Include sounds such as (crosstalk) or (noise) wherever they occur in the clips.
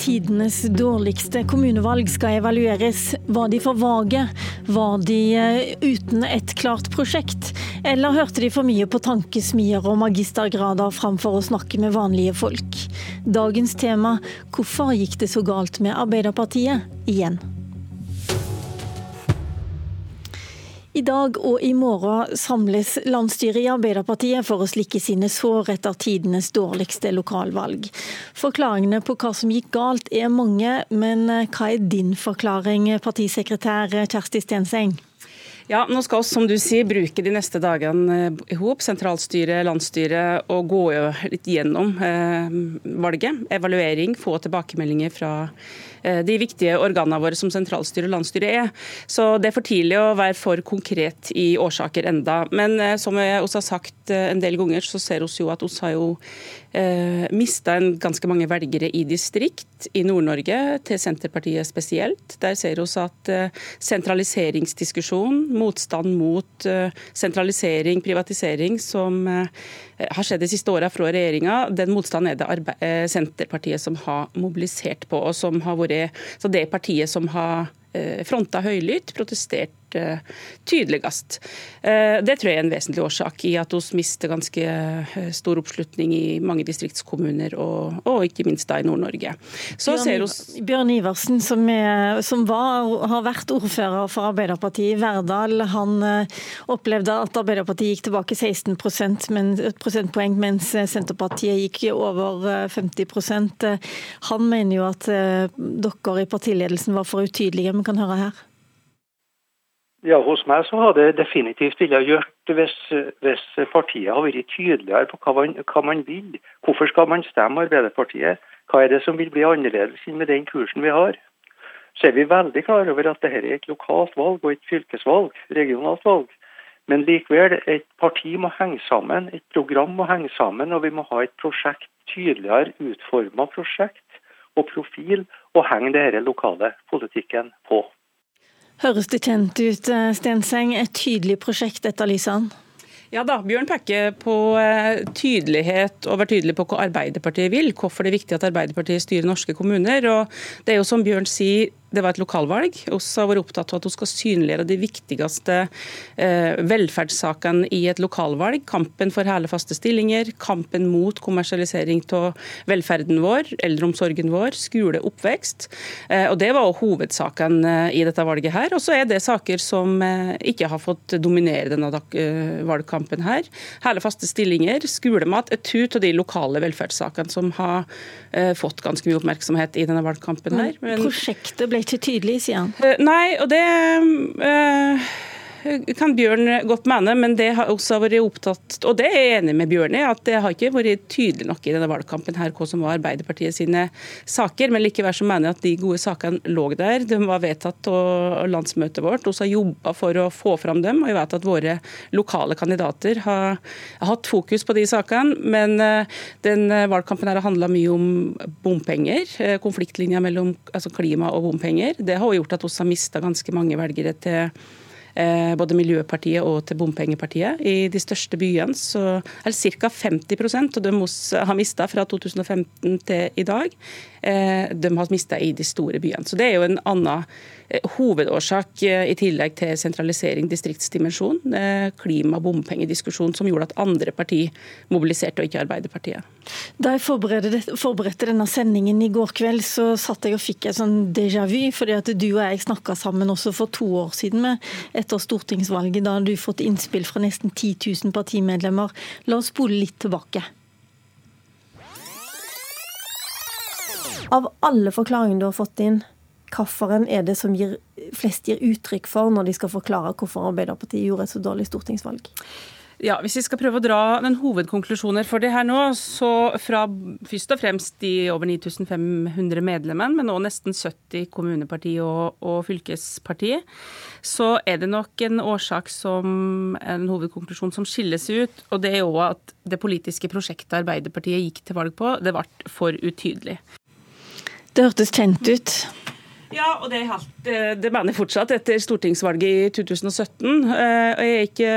Tidenes dårligste kommunevalg skal evalueres. Var de for vage? Var de uten et klart prosjekt? Eller hørte de for mye på tankesmier og magistergrader framfor å snakke med vanlige folk? Dagens tema hvorfor gikk det så galt med Arbeiderpartiet igjen? I dag og i morgen samles landsstyret i Arbeiderpartiet for å slikke sine sår etter tidenes dårligste lokalvalg. Forklaringene på hva som gikk galt er mange, men hva er din forklaring, partisekretær Kjersti Stenseng? Ja, nå skal vi, som du sier, bruke de neste dagene i hop, sentralstyret, landsstyret, og gå litt gjennom eh, valget. Evaluering, få tilbakemeldinger fra Eh, de viktige organene våre som sentralstyre og landsstyre er. Så det er for tidlig å være for konkret i årsaker enda. Men eh, som også har sagt eh, en del ganger, så ser vi jo at vi har jo eh, mista ganske mange velgere i distrikt i Nord-Norge, til Senterpartiet spesielt. Der ser vi at eh, sentraliseringsdiskusjon, motstand mot eh, sentralisering, privatisering, som har skjedd de siste åra fra regjeringa, den motstanden er det Senterpartiet som har mobilisert på, og som har vært så det partiet som har eh, fronta høylytt, protestert Eh, tydeligst. Eh, det tror jeg er en vesentlig årsak i at vi mister ganske eh, stor oppslutning i mange distriktskommuner, og, og ikke minst da i Nord-Norge. Bjørn, Bjørn Iversen, som, er, som var, har vært ordfører for Arbeiderpartiet i Verdal, han opplevde at Arbeiderpartiet gikk tilbake 16% men, prosentpoeng, mens Senterpartiet gikk over 50% Han mener jo at dere i partiledelsen var for utydelige, vi kan høre her. Ja, Hos meg så hadde det definitivt ville gjort hvis, hvis partiet har vært tydeligere på hva man, hva man, vil. Hvorfor skal man stemme Arbeiderpartiet? Hva er det som vil bli annerledes med den kursen vi har? Så er vi veldig klar over at dette er et lokalt valg og et fylkesvalg, regionalt valg. Men likevel, et parti må henge sammen, et program må henge sammen, og vi må ha et prosjekt, tydeligere utforma prosjekt og profil, og henge denne lokale politikken på. Høres det kjent ut, eh, Stenseng? Et tydelig prosjekt etterlyser han? Ja da, Bjørn peker på eh, tydelighet og være tydelig på hva Arbeiderpartiet vil. Hvorfor det er viktig at Arbeiderpartiet styrer norske kommuner. og Det er jo som Bjørn sier, det var et lokalvalg. Vi har vært opptatt av at hun skal synliggjøre de viktigste eh, velferdssakene i et lokalvalg. Kampen for hele faste stillinger, kampen mot kommersialisering av velferden vår, eldreomsorgen vår, skole, oppvekst. Eh, og Det var også hovedsakene eh, i dette valget. her. Og så er det saker som eh, ikke har fått dominere denne eh, valgkampen her. Hele faste stillinger, skolemat, er to av de lokale velferdssakene som har eh, fått ganske mye oppmerksomhet i denne valgkampen her. Men, Prosjektet ble ikke tydelig, sier han. Eh, nei, og det øh, kan Bjørn godt mene, men det har også vært opptatt Og det er jeg enig med Bjørn i, at det har ikke vært tydelig nok i denne valgkampen her hva som var Arbeiderpartiet sine saker. Men likevel så mener jeg at de gode sakene lå der. De var vedtatt av landsmøtet vårt. Vi har jobba for å få fram dem. Og jeg vet at våre lokale kandidater har hatt fokus på de sakene. Men eh, den valgkampen her har handla mye om bompenger. Eh, konfliktlinja mellom altså klima og bompenger. Det har gjort at vi har mista ganske mange velgere til Eh, både Miljøpartiet og til Bompengepartiet. I de største byene så er det ca. 50% av dem har mista fra 2015 til i dag. Eh, de har mista i de store byene. Så det er jo en annen Eh, hovedårsak eh, i tillegg til sentralisering, distriktsdimensjon, eh, klima- og bompengediskusjon som gjorde at andre partier mobiliserte, og ikke Arbeiderpartiet. Da jeg forberedte, denne sendingen i går kveld, så satt jeg og fikk et sånn déjà vu. fordi at du og jeg snakka sammen også for to år siden med, etter stortingsvalget. Da hadde du fått innspill fra nesten 10 000 partimedlemmer. La oss spole litt tilbake. Av alle forklaringene du har fått inn, hvilken er det som gir, flest gir uttrykk for når de skal forklare hvorfor Arbeiderpartiet gjorde et så dårlig stortingsvalg? Ja, Hvis vi skal prøve å dra den hovedkonklusjoner for det her nå, så fra først og fremst de over 9500 medlemmene, men nå nesten 70 kommuneparti og, og fylkesparti, så er det nok en årsak som en hovedkonklusjon som skilles ut. Og det er jo at det politiske prosjektet Arbeiderpartiet gikk til valg på, det ble for utydelig. Det hørtes kjent ut. Ja, og det, helt, det, mener jeg fortsatt etter stortingsvalget i 2017. Eh, jeg, ikke,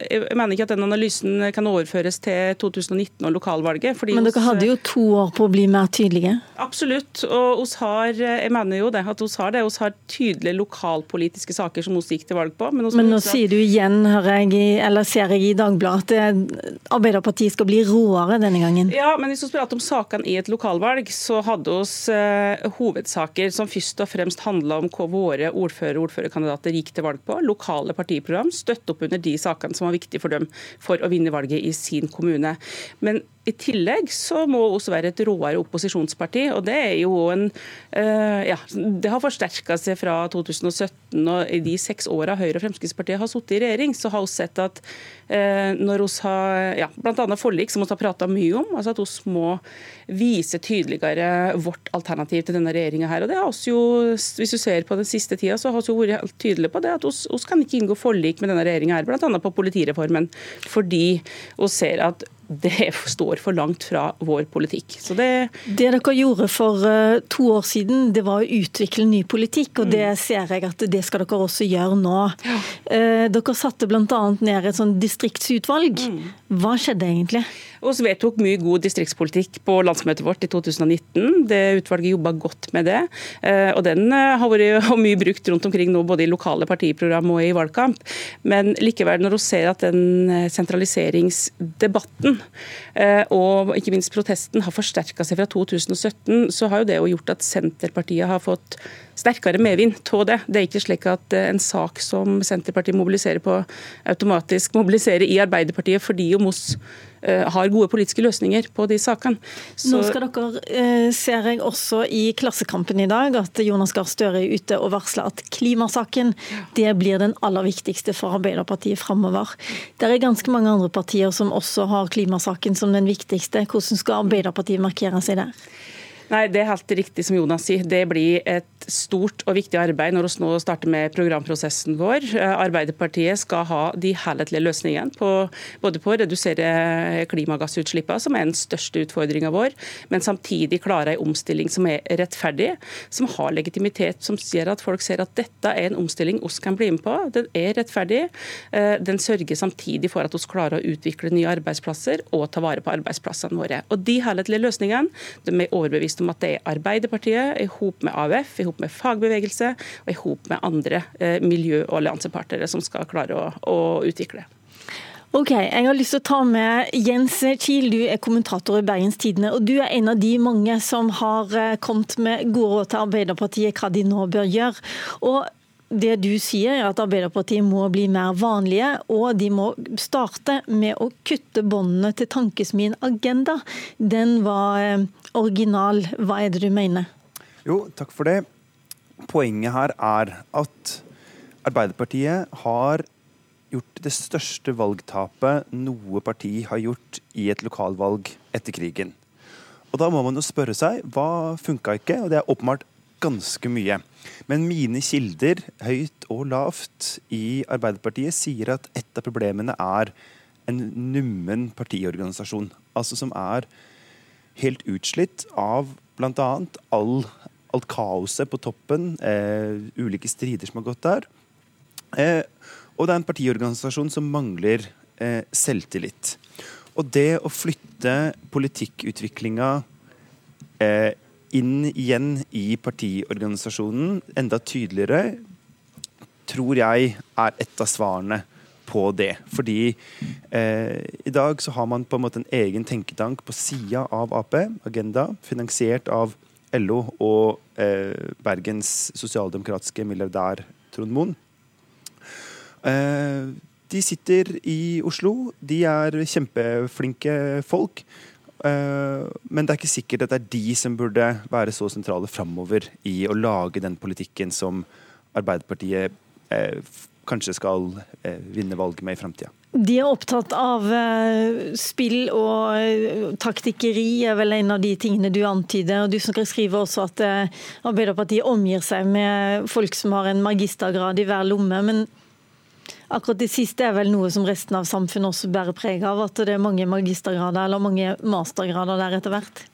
jeg, mener ikke at den analysen kan overføres til 2019 og lokalvalget. Men dere hadde jo to år på å bli mer tydelige? Absolutt. Og oss har, jeg mener jo det, at oss har det. Oss har tydelige lokalpolitiske saker som vi gikk til valg på. Men, men nå sier du igjen, hører jeg, eller ser jeg i Dagbladet, at Arbeiderpartiet skal bli råere denne gangen? Ja, men hvis vi prater om sakene i et lokalvalg, så hadde oss uh, hovedsaker som først og fremst handla om hva våre ordfører og ordførerkandidater gikk til valg på. Lokale partiprogram. Støtte opp under de sakene som var viktige for dem for å vinne valget i sin kommune. Men i tillegg så må også være et råere opposisjonsparti. og Det er jo en, uh, ja, det har forsterka seg fra 2017. og I de seks åra Høyre og Fremskrittspartiet har sittet i regjering, så har vi sett at uh, når vi har ja, bl.a. forlik, som vi har prata mye om, altså at vi må vise tydeligere vårt alternativ til denne regjeringa her. Og det har oss jo, Hvis du ser på den siste tida, så har vi vært helt tydelig på det at vi kan ikke inngå forlik med denne regjeringa bl.a. på politireformen, fordi vi ser at det (laughs) står for langt fra vår politikk. Det, det dere gjorde for uh, to år siden, det var å utvikle ny politikk, og mm. det ser jeg at det skal dere også gjøre nå. Ja. Uh, dere satte bl.a. ned et sånn distriktsutvalg. Mm. Hva skjedde egentlig? Vi vedtok mye god distriktspolitikk på landsmøtet vårt i 2019. Det Utvalget jobba godt med det. Uh, og Den har vært (laughs) mye brukt rundt omkring nå, både i lokale partiprogram og i valgkamp. Men likevel, når vi ser at den sentraliseringsdebatten Eh, og ikke minst protesten har forsterka seg fra 2017, så har jo det jo gjort at Senterpartiet har fått sterkere medvind av det. Det er ikke slik at eh, en sak som Senterpartiet mobiliserer på, automatisk mobiliserer i Arbeiderpartiet fordi om oss Eh, har gode politiske løsninger på de sakene. Så... Nå skal dere, eh, ser jeg også i Klassekampen i dag, at Jonas Gahr Støre er ute og varsler at klimasaken det blir den aller viktigste for Arbeiderpartiet framover. Det er ganske mange andre partier som også har klimasaken som den viktigste. Hvordan skal Arbeiderpartiet markere seg der? Nei, Det er helt riktig som Jonas sier. Det blir stort og viktig arbeid når vi nå starter med programprosessen vår. Arbeiderpartiet skal ha de helhetlige løsningene på, både på å redusere klimagassutslippene, som er den største utfordringa vår, men samtidig klare en omstilling som er rettferdig, som har legitimitet, som sier at folk ser at dette er en omstilling oss kan bli med på. Den er rettferdig. Eh, den sørger samtidig for at vi klarer å utvikle nye arbeidsplasser og ta vare på arbeidsplassene våre. Og De helhetlige løsningene de er overbevist om at det er Arbeiderpartiet i hop med AUF, i med fagbevegelse og i hop med andre eh, miljø- og alliansepartnere som skal klare å, å utvikle. Ok, Jeg har lyst til å ta med Jens Kiel, du er kommentator i Bergens Tidende. og Du er en av de mange som har eh, kommet med gode råd til Arbeiderpartiet hva de nå bør gjøre. Og det du sier, er at Arbeiderpartiet må bli mer vanlige, og de må starte med å kutte båndene til tankesmien Agenda. Den var eh, original. Hva er det du mener? Jo, takk for det. Poenget her er at Arbeiderpartiet har gjort det største valgtapet noe parti har gjort i et lokalvalg etter krigen. Og Da må man jo spørre seg hva funka ikke, og det er åpenbart ganske mye. Men mine kilder, høyt og lavt, i Arbeiderpartiet sier at et av problemene er en nummen partiorganisasjon. Altså som er helt utslitt av bl.a. All, alt kaoset på toppen, eh, ulike strider som har gått der. Eh, og det er en partiorganisasjon som mangler eh, selvtillit. Og det å flytte politikkutviklinga eh, inn igjen i partiorganisasjonen enda tydeligere, tror jeg er et av svarene på det. Fordi eh, i dag så har man på en måte en egen tenketank på sida av Ap, Agenda, finansiert av LO og eh, Bergens sosialdemokratiske milliardær Trond Moen. Eh, de sitter i Oslo. De er kjempeflinke folk. Eh, men det er ikke sikkert at det er de som burde være så sentrale framover i å lage den politikken som Arbeiderpartiet eh, kanskje skal eh, vinne valget med i framtida. De er opptatt av spill og taktikkeri, er vel en av de tingene du antyder. og Du skriver også at Arbeiderpartiet omgir seg med folk som har en magistergrad i hver lomme. men Akkurat det siste er vel noe som resten av samfunnet også bærer preg av, at det er mange magistergrader eller mange mastergrader der etter hvert?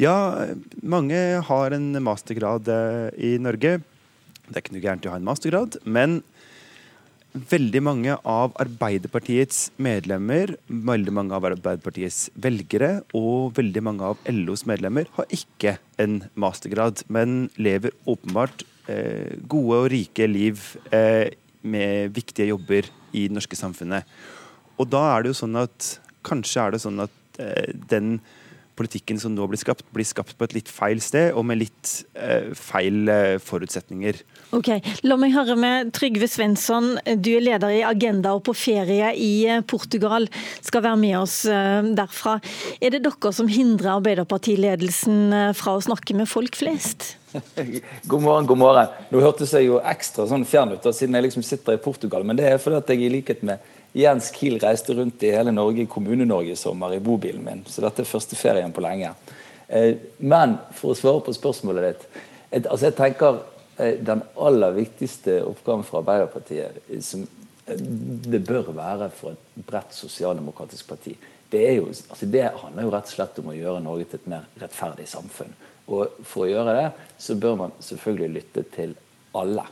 Ja, mange har en mastergrad i Norge. Det er ikke noe gærent i å ha en mastergrad, men veldig mange av Arbeiderpartiets medlemmer, veldig mange av Arbeiderpartiets velgere og veldig mange av LOs medlemmer har ikke en mastergrad, men lever åpenbart eh, gode og rike liv eh, med viktige jobber i det norske samfunnet. Og da er det jo sånn at kanskje er det sånn at eh, den politikken som nå blir skapt, blir skapt på et litt feil sted og med litt eh, feil eh, forutsetninger. Ok, La meg høre med Trygve Svensson. Du er leder i Agenda og på ferie i eh, Portugal. Skal være med oss eh, derfra. Er det dere som hindrer Arbeiderpartiledelsen fra å snakke med folk flest? (laughs) God morgen, god morgen. Nå hørtes jeg jo ekstra sånn fjern ut, siden jeg liksom sitter i Portugal. Men det er fordi at jeg i likhet med Jens Kiel reiste rundt i hele Norge, Kommune-Norge i sommer, i bobilen min. Så dette er første ferien på lenge. Eh, men for å svare på spørsmålet ditt. Et, altså jeg tenker eh, Den aller viktigste oppgaven for Arbeiderpartiet, eh, som det bør være for et bredt sosialdemokratisk parti, det, jo, altså det handler jo rett og slett om å gjøre Norge til et mer rettferdig samfunn. Og For å gjøre det så bør man selvfølgelig lytte til alle.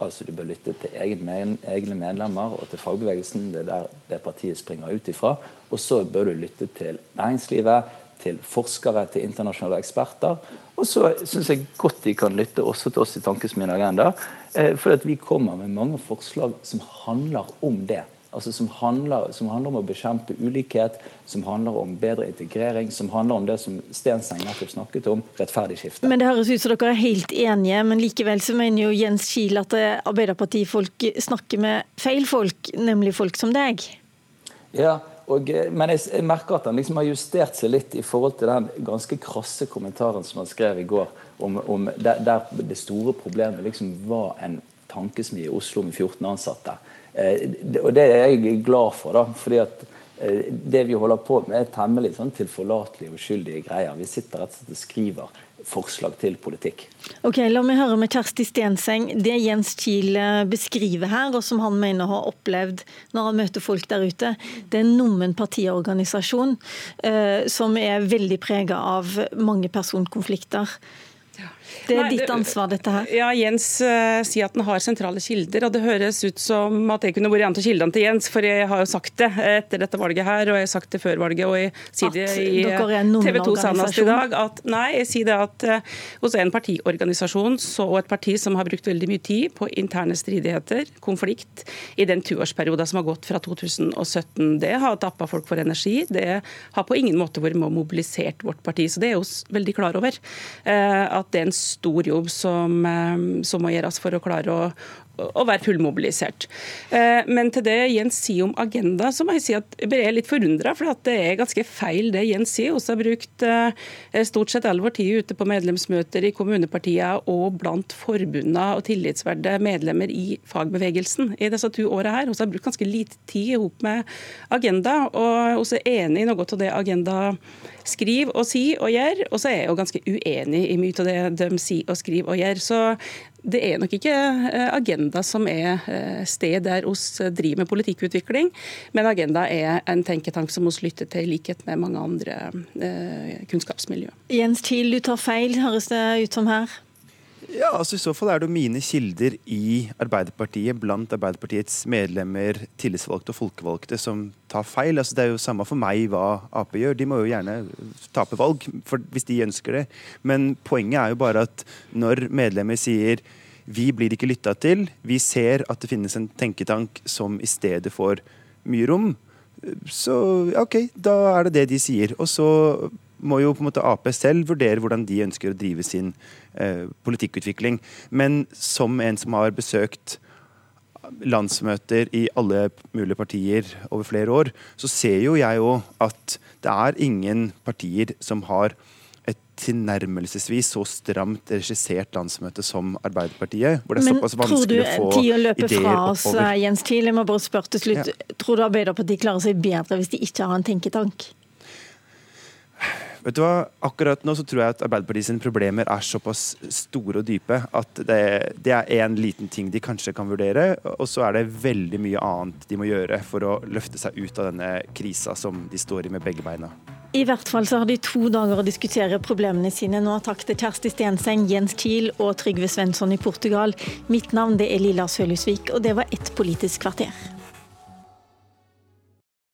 Altså Du bør lytte til egne medlemmer og til fagbevegelsen. Det er der det partiet springer ut ifra. Og så bør du lytte til næringslivet, til forskere, til internasjonale eksperter. Og så syns jeg godt de kan lytte også til oss i Tankesmien Agenda. Eh, for vi kommer med mange forslag som handler om det altså som handler, som handler, om å bekjempe ulikhet, som handler om bedre integrering, som handler om det som Stenseng nettopp snakket om, rettferdig skifte. Men Det høres ut som dere er helt enige, men likevel så mener jo Jens Kiel at Arbeiderpartifolk snakker med feil folk, nemlig folk som deg? Ja, og, eh, men jeg, jeg, merker at han liksom har justert seg litt i forhold til den ganske krasse kommentaren som han skrev i går, om, om der, der, det store problemet liksom var en tankesmi i Oslo med 14 ansatte. Eh, og det er jeg glad for, da. fordi at eh, det vi holder på med, er temmelig sånn tilforlatelige og uskyldige greier. Vi sitter rett og slett og skriver forslag til politikk. Ok, La meg høre med Kjersti Stenseng. Det Jens Kiel eh, beskriver her, og som han mener har opplevd når han møter folk der ute, det er en nummen partiorganisasjon eh, som er veldig prega av mange personkonflikter. Det er ditt ansvar, dette her. Ja, Jens uh, sier at den har sentrale kilder. og Det høres ut som at jeg kunne vært en av kildene til Jens, for jeg har jo sagt det etter dette valget her, og jeg har sagt det før valget, og jeg sier det i TV 2 senest i dag. at Nei, jeg sier det at uh, hos en partiorganisasjon så, og et parti som har brukt veldig mye tid på interne stridigheter, konflikt, i den tuårsperioden som har gått fra 2017, det har tappa folk for energi. Det har på ingen måte vært med mobilisert vårt parti. Så det er vi veldig klar over. Uh, at det er en stor jobb som, eh, som må gjøres for å klare å, å være fullmobilisert. Eh, men til det Jens sier om agenda, så må jeg si at jeg er litt forundra. For det er ganske feil det Jens sier. Vi har brukt eh, stort sett all vår tid ute på medlemsmøter i kommunepartiene og blant forbundene og tillitsverde medlemmer i fagbevegelsen i disse to åra her. Vi har brukt ganske lite tid sammen med agenda. Og vi er enig i noe av det agenda skriver og sier og gjør, og så er jeg jo ganske uenig i mye av det de sier og skriver og gjør. Så det er nok ikke eh, Agenda som er eh, sted der oss driver med politikkutvikling, men Agenda er en tenketank som oss lytter til, i likhet med mange andre eh, kunnskapsmiljø. Jens Kiel, du tar feil, høres det ut som her? Ja, altså I så fall er det jo mine kilder i Arbeiderpartiet, blant Arbeiderpartiets medlemmer, tillitsvalgte og folkevalgte, som tar feil. Altså Det er jo samme for meg hva Ap gjør. De må jo gjerne tape valg hvis de ønsker det. Men poenget er jo bare at når medlemmer sier vi blir ikke lytta til, vi ser at det finnes en tenketank som i stedet får mye rom, så OK, da er det det de sier. Og så må jo på en måte Ap selv vurdere hvordan de ønsker å drive sin eh, politikkutvikling. Men som en som har besøkt landsmøter i alle mulige partier over flere år, så ser jo jeg jo at det er ingen partier som har et tilnærmelsesvis så stramt regissert landsmøte som Arbeiderpartiet. hvor det er såpass vanskelig å få ideer oppover. fra oss, Jens Thiel, jeg må bare spørre til slutt. Ja. Tror du Arbeiderpartiet klarer seg bedre hvis de ikke har en tenketank? Vet du hva? Akkurat nå så tror jeg at Arbeiderpartiet sine problemer er såpass store og dype at det, det er én liten ting de kanskje kan vurdere, og så er det veldig mye annet de må gjøre for å løfte seg ut av denne krisa som de står i med begge beina. I hvert fall så har de to dager å diskutere problemene sine nå. Takk til Kjersti Stenseng, Jens Kiel og Trygve Svensson i Portugal. Mitt navn det er Lilla Sølhusvik, og det var ett Politisk kvarter.